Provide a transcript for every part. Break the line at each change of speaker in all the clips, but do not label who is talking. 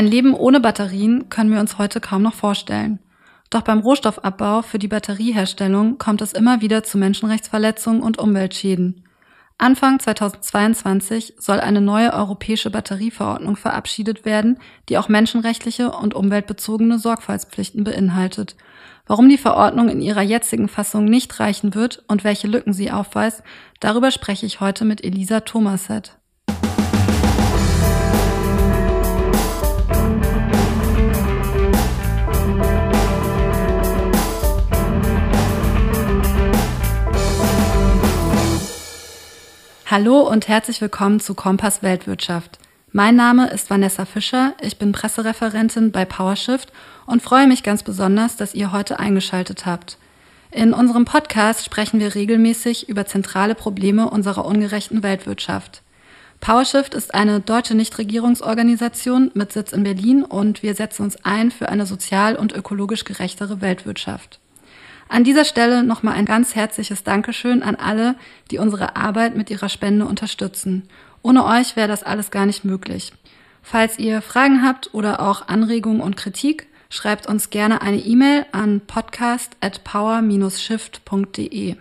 Ein Leben ohne Batterien können wir uns heute kaum noch vorstellen. Doch beim Rohstoffabbau für die Batterieherstellung kommt es immer wieder zu Menschenrechtsverletzungen und Umweltschäden. Anfang 2022 soll eine neue europäische Batterieverordnung verabschiedet werden, die auch menschenrechtliche und umweltbezogene Sorgfaltspflichten beinhaltet. Warum die Verordnung in ihrer jetzigen Fassung nicht reichen wird und welche Lücken sie aufweist, darüber spreche ich heute mit Elisa Thomaset. Hallo und herzlich willkommen zu Kompass Weltwirtschaft. Mein Name ist Vanessa Fischer, ich bin Pressereferentin bei PowerShift und freue mich ganz besonders, dass ihr heute eingeschaltet habt. In unserem Podcast sprechen wir regelmäßig über zentrale Probleme unserer ungerechten Weltwirtschaft. PowerShift ist eine deutsche Nichtregierungsorganisation mit Sitz in Berlin und wir setzen uns ein für eine sozial und ökologisch gerechtere Weltwirtschaft. An dieser Stelle nochmal ein ganz herzliches Dankeschön an alle, die unsere Arbeit mit ihrer Spende unterstützen. Ohne euch wäre das alles gar nicht möglich. Falls ihr Fragen habt oder auch Anregungen und Kritik, schreibt uns gerne eine E-Mail an podcast at power-shift.de.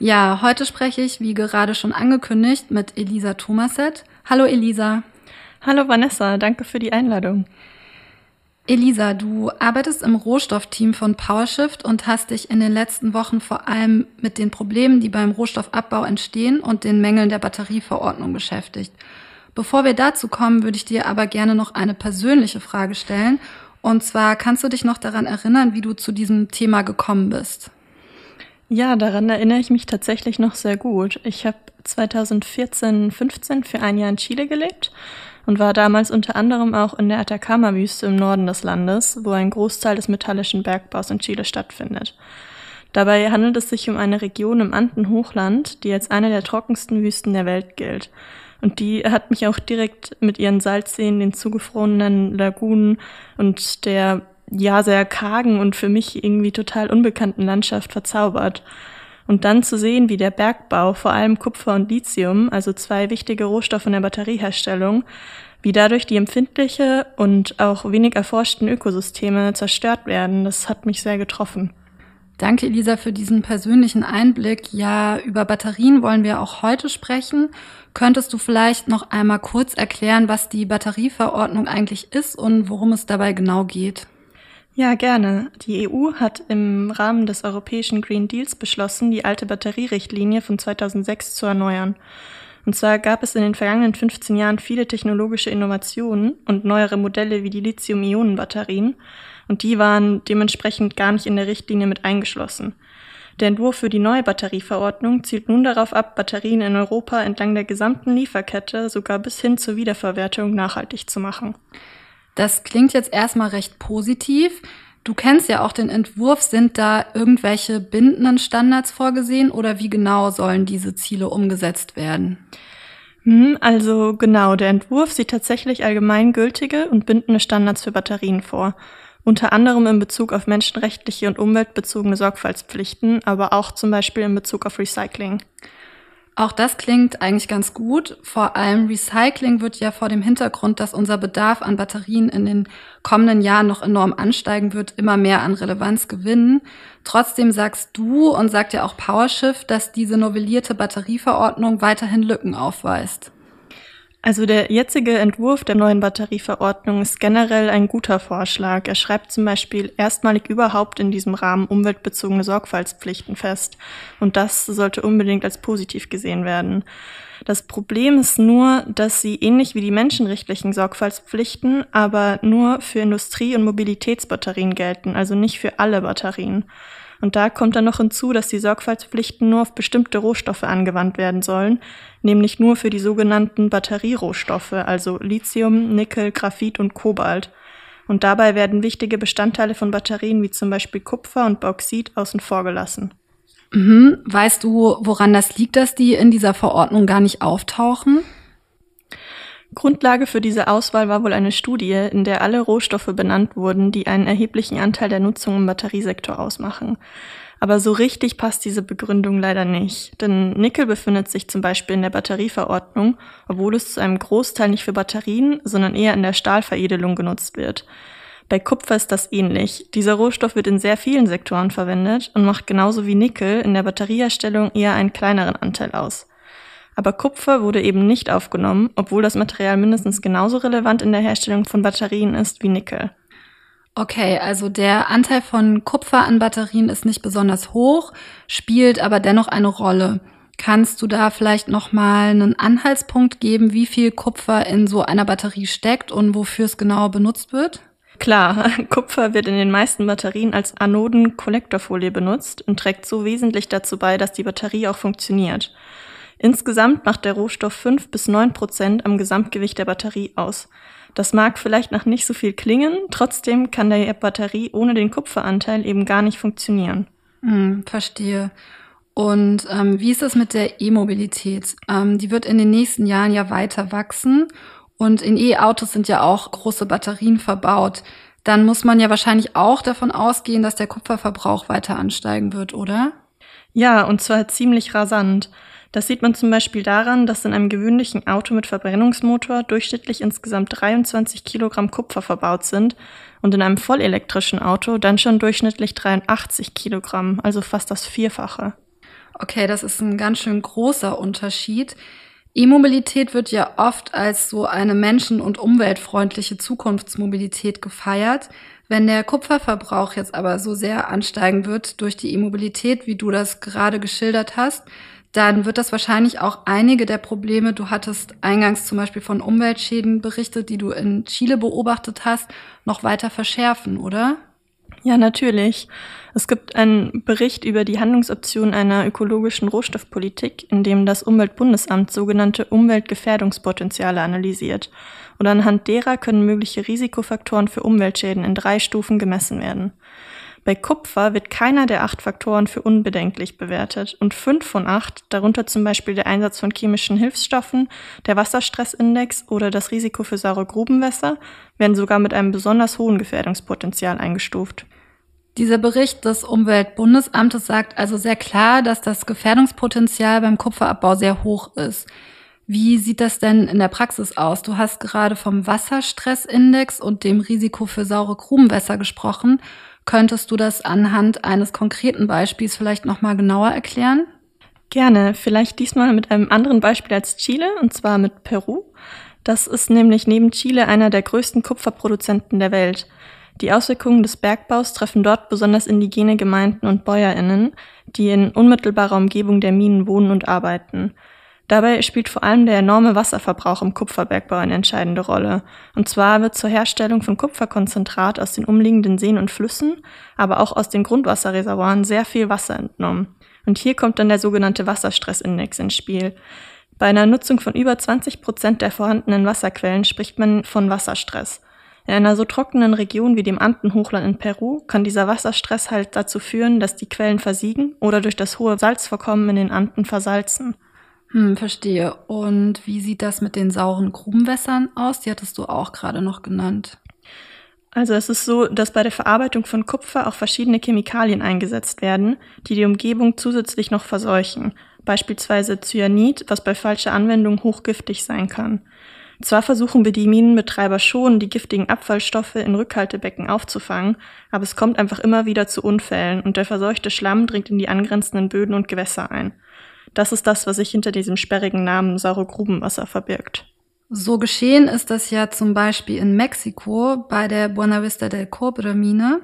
Ja, heute spreche ich, wie gerade schon angekündigt, mit Elisa Thomaset. Hallo Elisa.
Hallo Vanessa, danke für die Einladung.
Elisa, du arbeitest im Rohstoffteam von PowerShift und hast dich in den letzten Wochen vor allem mit den Problemen, die beim Rohstoffabbau entstehen und den Mängeln der Batterieverordnung beschäftigt. Bevor wir dazu kommen, würde ich dir aber gerne noch eine persönliche Frage stellen. Und zwar kannst du dich noch daran erinnern, wie du zu diesem Thema gekommen bist?
Ja, daran erinnere ich mich tatsächlich noch sehr gut. Ich habe 2014, 15 für ein Jahr in Chile gelebt und war damals unter anderem auch in der Atacama-Wüste im Norden des Landes, wo ein Großteil des metallischen Bergbaus in Chile stattfindet. Dabei handelt es sich um eine Region im Andenhochland, die als eine der trockensten Wüsten der Welt gilt. Und die hat mich auch direkt mit ihren Salzseen, den zugefrorenen Lagunen und der ja sehr kargen und für mich irgendwie total unbekannten Landschaft verzaubert. Und dann zu sehen, wie der Bergbau, vor allem Kupfer und Lithium, also zwei wichtige Rohstoffe in der Batterieherstellung, wie dadurch die empfindliche und auch wenig erforschten Ökosysteme zerstört werden, das hat mich sehr getroffen.
Danke, Elisa, für diesen persönlichen Einblick. Ja, über Batterien wollen wir auch heute sprechen. Könntest du vielleicht noch einmal kurz erklären, was die Batterieverordnung eigentlich ist und worum es dabei genau geht?
Ja, gerne. Die EU hat im Rahmen des europäischen Green Deals beschlossen, die alte Batterierichtlinie von 2006 zu erneuern. Und zwar gab es in den vergangenen 15 Jahren viele technologische Innovationen und neuere Modelle wie die Lithium-Ionen-Batterien. Und die waren dementsprechend gar nicht in der Richtlinie mit eingeschlossen. Der Entwurf für die neue Batterieverordnung zielt nun darauf ab, Batterien in Europa entlang der gesamten Lieferkette sogar bis hin zur Wiederverwertung nachhaltig zu machen.
Das klingt jetzt erstmal recht positiv. Du kennst ja auch den Entwurf. Sind da irgendwelche bindenden Standards vorgesehen oder wie genau sollen diese Ziele umgesetzt werden?
Hm, also genau, der Entwurf sieht tatsächlich allgemeingültige und bindende Standards für Batterien vor. Unter anderem in Bezug auf menschenrechtliche und umweltbezogene Sorgfaltspflichten, aber auch zum Beispiel in Bezug auf Recycling.
Auch das klingt eigentlich ganz gut. Vor allem Recycling wird ja vor dem Hintergrund, dass unser Bedarf an Batterien in den kommenden Jahren noch enorm ansteigen wird, immer mehr an Relevanz gewinnen. Trotzdem sagst du und sagt ja auch PowerShift, dass diese novellierte Batterieverordnung weiterhin Lücken aufweist.
Also der jetzige Entwurf der neuen Batterieverordnung ist generell ein guter Vorschlag. Er schreibt zum Beispiel erstmalig überhaupt in diesem Rahmen umweltbezogene Sorgfaltspflichten fest. Und das sollte unbedingt als positiv gesehen werden. Das Problem ist nur, dass sie ähnlich wie die menschenrechtlichen Sorgfaltspflichten aber nur für Industrie- und Mobilitätsbatterien gelten, also nicht für alle Batterien. Und da kommt dann noch hinzu, dass die Sorgfaltspflichten nur auf bestimmte Rohstoffe angewandt werden sollen, nämlich nur für die sogenannten Batterierohstoffe, also Lithium, Nickel, Graphit und Kobalt. Und dabei werden wichtige Bestandteile von Batterien wie zum Beispiel Kupfer und Bauxit außen vor gelassen.
Mhm. Weißt du, woran das liegt, dass die in dieser Verordnung gar nicht auftauchen?
Grundlage für diese Auswahl war wohl eine Studie, in der alle Rohstoffe benannt wurden, die einen erheblichen Anteil der Nutzung im Batteriesektor ausmachen. Aber so richtig passt diese Begründung leider nicht, denn Nickel befindet sich zum Beispiel in der Batterieverordnung, obwohl es zu einem Großteil nicht für Batterien, sondern eher in der Stahlveredelung genutzt wird. Bei Kupfer ist das ähnlich. Dieser Rohstoff wird in sehr vielen Sektoren verwendet und macht genauso wie Nickel in der Batterieherstellung eher einen kleineren Anteil aus. Aber Kupfer wurde eben nicht aufgenommen, obwohl das Material mindestens genauso relevant in der Herstellung von Batterien ist wie Nickel.
Okay, also der Anteil von Kupfer an Batterien ist nicht besonders hoch, spielt aber dennoch eine Rolle. Kannst du da vielleicht noch mal einen Anhaltspunkt geben, wie viel Kupfer in so einer Batterie steckt und wofür es genau benutzt wird?
Klar, Kupfer wird in den meisten Batterien als Anoden-Kollektorfolie benutzt und trägt so wesentlich dazu bei, dass die Batterie auch funktioniert. Insgesamt macht der Rohstoff 5 bis 9 Prozent am Gesamtgewicht der Batterie aus. Das mag vielleicht noch nicht so viel klingen, trotzdem kann der Batterie ohne den Kupferanteil eben gar nicht funktionieren.
Hm, verstehe. Und ähm, wie ist es mit der E-Mobilität? Ähm, die wird in den nächsten Jahren ja weiter wachsen und in E-Autos sind ja auch große Batterien verbaut. Dann muss man ja wahrscheinlich auch davon ausgehen, dass der Kupferverbrauch weiter ansteigen wird, oder?
Ja, und zwar ziemlich rasant. Das sieht man zum Beispiel daran, dass in einem gewöhnlichen Auto mit Verbrennungsmotor durchschnittlich insgesamt 23 Kilogramm Kupfer verbaut sind und in einem vollelektrischen Auto dann schon durchschnittlich 83 Kilogramm, also fast das Vierfache.
Okay, das ist ein ganz schön großer Unterschied. E-Mobilität wird ja oft als so eine menschen- und umweltfreundliche Zukunftsmobilität gefeiert. Wenn der Kupferverbrauch jetzt aber so sehr ansteigen wird durch die E-Mobilität, wie du das gerade geschildert hast, dann wird das wahrscheinlich auch einige der Probleme, du hattest eingangs zum Beispiel von Umweltschäden berichtet, die du in Chile beobachtet hast, noch weiter verschärfen, oder?
Ja, natürlich. Es gibt einen Bericht über die Handlungsoptionen einer ökologischen Rohstoffpolitik, in dem das Umweltbundesamt sogenannte Umweltgefährdungspotenziale analysiert. Und anhand derer können mögliche Risikofaktoren für Umweltschäden in drei Stufen gemessen werden. Bei Kupfer wird keiner der acht Faktoren für unbedenklich bewertet und fünf von acht, darunter zum Beispiel der Einsatz von chemischen Hilfsstoffen, der Wasserstressindex oder das Risiko für saure Grubenwässer, werden sogar mit einem besonders hohen Gefährdungspotenzial eingestuft.
Dieser Bericht des Umweltbundesamtes sagt also sehr klar, dass das Gefährdungspotenzial beim Kupferabbau sehr hoch ist. Wie sieht das denn in der Praxis aus? Du hast gerade vom Wasserstressindex und dem Risiko für saure Grubenwässer gesprochen. Könntest du das anhand eines konkreten Beispiels vielleicht nochmal genauer erklären?
Gerne, vielleicht diesmal mit einem anderen Beispiel als Chile, und zwar mit Peru. Das ist nämlich neben Chile einer der größten Kupferproduzenten der Welt. Die Auswirkungen des Bergbaus treffen dort besonders indigene Gemeinden und Bäuerinnen, die in unmittelbarer Umgebung der Minen wohnen und arbeiten. Dabei spielt vor allem der enorme Wasserverbrauch im Kupferbergbau eine entscheidende Rolle. Und zwar wird zur Herstellung von Kupferkonzentrat aus den umliegenden Seen und Flüssen, aber auch aus den Grundwasserreservoiren sehr viel Wasser entnommen. Und hier kommt dann der sogenannte Wasserstressindex ins Spiel. Bei einer Nutzung von über 20 Prozent der vorhandenen Wasserquellen spricht man von Wasserstress. In einer so trockenen Region wie dem Andenhochland in Peru kann dieser Wasserstress halt dazu führen, dass die Quellen versiegen oder durch das hohe Salzvorkommen in den Anden versalzen.
Hm, verstehe. Und wie sieht das mit den sauren Grubenwässern aus? Die hattest du auch gerade noch genannt.
Also es ist so, dass bei der Verarbeitung von Kupfer auch verschiedene Chemikalien eingesetzt werden, die die Umgebung zusätzlich noch verseuchen. Beispielsweise Cyanid, was bei falscher Anwendung hochgiftig sein kann. Zwar versuchen wir die Minenbetreiber schon, die giftigen Abfallstoffe in Rückhaltebecken aufzufangen, aber es kommt einfach immer wieder zu Unfällen und der verseuchte Schlamm dringt in die angrenzenden Böden und Gewässer ein. Das ist das, was sich hinter diesem sperrigen Namen saure Grubenwasser verbirgt.
So geschehen ist das ja zum Beispiel in Mexiko bei der Buena Vista del Cobre Mine.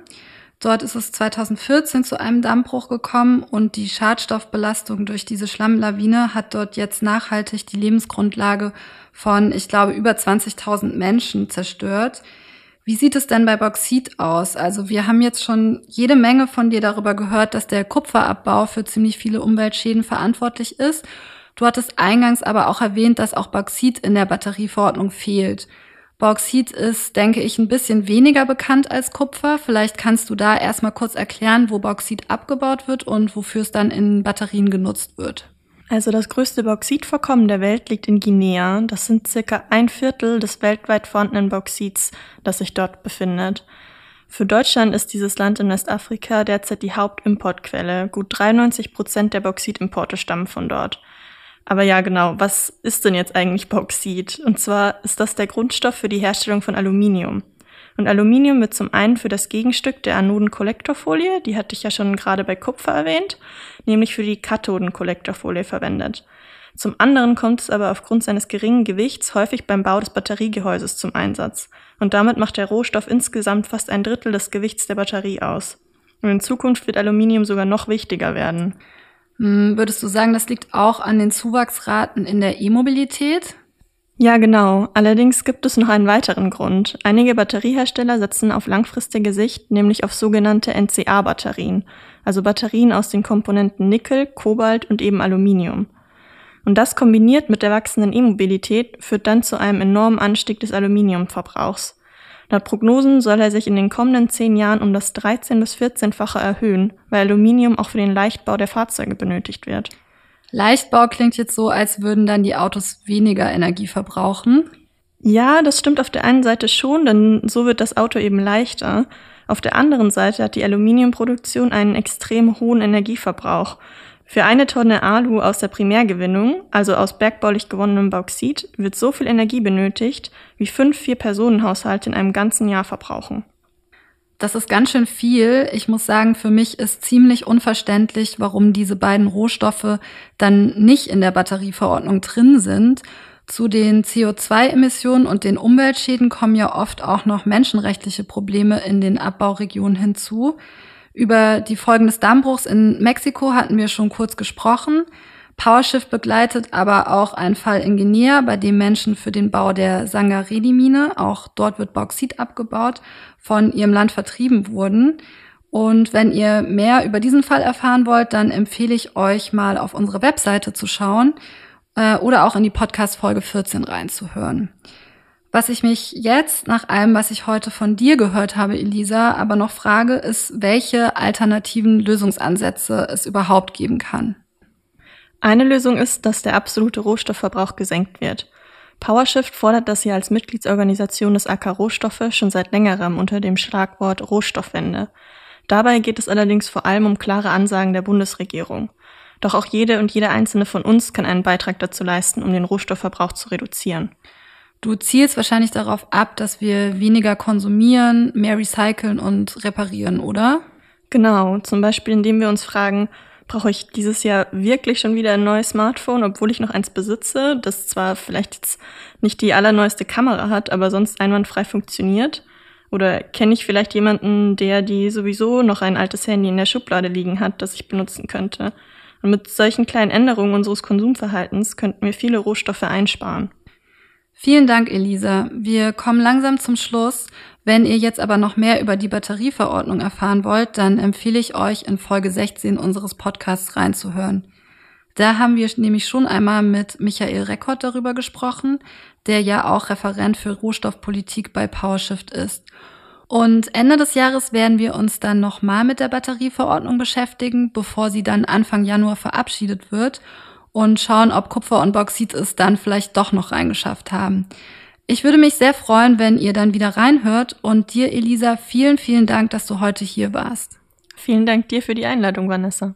Dort ist es 2014 zu einem Dammbruch gekommen und die Schadstoffbelastung durch diese Schlammlawine hat dort jetzt nachhaltig die Lebensgrundlage von, ich glaube, über 20.000 Menschen zerstört. Wie sieht es denn bei Bauxit aus? Also wir haben jetzt schon jede Menge von dir darüber gehört, dass der Kupferabbau für ziemlich viele Umweltschäden verantwortlich ist. Du hattest eingangs aber auch erwähnt, dass auch Bauxit in der Batterieverordnung fehlt. Bauxit ist, denke ich, ein bisschen weniger bekannt als Kupfer. Vielleicht kannst du da erstmal kurz erklären, wo Bauxit abgebaut wird und wofür es dann in Batterien genutzt wird.
Also das größte Bauxitvorkommen der Welt liegt in Guinea. Das sind circa ein Viertel des weltweit vorhandenen Bauxits, das sich dort befindet. Für Deutschland ist dieses Land in Westafrika derzeit die Hauptimportquelle. Gut 93 Prozent der Bauxitimporte stammen von dort. Aber ja, genau, was ist denn jetzt eigentlich Bauxit? Und zwar ist das der Grundstoff für die Herstellung von Aluminium. Und Aluminium wird zum einen für das Gegenstück der Anodenkollektorfolie, die hatte ich ja schon gerade bei Kupfer erwähnt, nämlich für die Kathodenkollektorfolie verwendet. Zum anderen kommt es aber aufgrund seines geringen Gewichts häufig beim Bau des Batteriegehäuses zum Einsatz. Und damit macht der Rohstoff insgesamt fast ein Drittel des Gewichts der Batterie aus. Und in Zukunft wird Aluminium sogar noch wichtiger werden.
Hm, würdest du sagen, das liegt auch an den Zuwachsraten in der E-Mobilität?
Ja, genau. Allerdings gibt es noch einen weiteren Grund. Einige Batteriehersteller setzen auf langfristige Sicht nämlich auf sogenannte NCA-Batterien, also Batterien aus den Komponenten Nickel, Kobalt und eben Aluminium. Und das kombiniert mit der wachsenden E-Mobilität führt dann zu einem enormen Anstieg des Aluminiumverbrauchs. Laut Prognosen soll er sich in den kommenden zehn Jahren um das 13 bis 14-fache erhöhen, weil Aluminium auch für den Leichtbau der Fahrzeuge benötigt wird.
Leichtbau klingt jetzt so, als würden dann die Autos weniger Energie verbrauchen.
Ja, das stimmt auf der einen Seite schon, denn so wird das Auto eben leichter. Auf der anderen Seite hat die Aluminiumproduktion einen extrem hohen Energieverbrauch. Für eine Tonne Alu aus der Primärgewinnung, also aus bergbaulich gewonnenem Bauxit, wird so viel Energie benötigt, wie fünf Vier-Personen-Haushalte in einem ganzen Jahr verbrauchen.
Das ist ganz schön viel. Ich muss sagen, für mich ist ziemlich unverständlich, warum diese beiden Rohstoffe dann nicht in der Batterieverordnung drin sind. Zu den CO2-Emissionen und den Umweltschäden kommen ja oft auch noch menschenrechtliche Probleme in den Abbauregionen hinzu. Über die Folgen des Dammbruchs in Mexiko hatten wir schon kurz gesprochen. PowerShift begleitet aber auch einen Fall in Guinea, bei dem Menschen für den Bau der Sangaredi-Mine, auch dort wird Bauxit abgebaut, von ihrem Land vertrieben wurden. Und wenn ihr mehr über diesen Fall erfahren wollt, dann empfehle ich euch mal auf unsere Webseite zu schauen äh, oder auch in die Podcast-Folge 14 reinzuhören. Was ich mich jetzt nach allem, was ich heute von dir gehört habe, Elisa, aber noch frage, ist, welche alternativen Lösungsansätze es überhaupt geben kann.
Eine Lösung ist, dass der absolute Rohstoffverbrauch gesenkt wird. PowerShift fordert das ja als Mitgliedsorganisation des AK Rohstoffe schon seit längerem unter dem Schlagwort Rohstoffwende. Dabei geht es allerdings vor allem um klare Ansagen der Bundesregierung. Doch auch jede und jeder einzelne von uns kann einen Beitrag dazu leisten, um den Rohstoffverbrauch zu reduzieren.
Du zielst wahrscheinlich darauf ab, dass wir weniger konsumieren, mehr recyceln und reparieren, oder?
Genau, zum Beispiel indem wir uns fragen, brauche ich dieses Jahr wirklich schon wieder ein neues Smartphone, obwohl ich noch eins besitze, das zwar vielleicht jetzt nicht die allerneueste Kamera hat, aber sonst einwandfrei funktioniert? Oder kenne ich vielleicht jemanden, der die sowieso noch ein altes Handy in der Schublade liegen hat, das ich benutzen könnte? Und mit solchen kleinen Änderungen unseres Konsumverhaltens könnten wir viele Rohstoffe einsparen.
Vielen Dank, Elisa. Wir kommen langsam zum Schluss. Wenn ihr jetzt aber noch mehr über die Batterieverordnung erfahren wollt, dann empfehle ich euch, in Folge 16 unseres Podcasts reinzuhören. Da haben wir nämlich schon einmal mit Michael Reckott darüber gesprochen, der ja auch Referent für Rohstoffpolitik bei PowerShift ist. Und Ende des Jahres werden wir uns dann nochmal mit der Batterieverordnung beschäftigen, bevor sie dann Anfang Januar verabschiedet wird und schauen, ob Kupfer und Bauxit es dann vielleicht doch noch reingeschafft haben. Ich würde mich sehr freuen, wenn ihr dann wieder reinhört und dir, Elisa, vielen, vielen Dank, dass du heute hier warst.
Vielen Dank dir für die Einladung, Vanessa.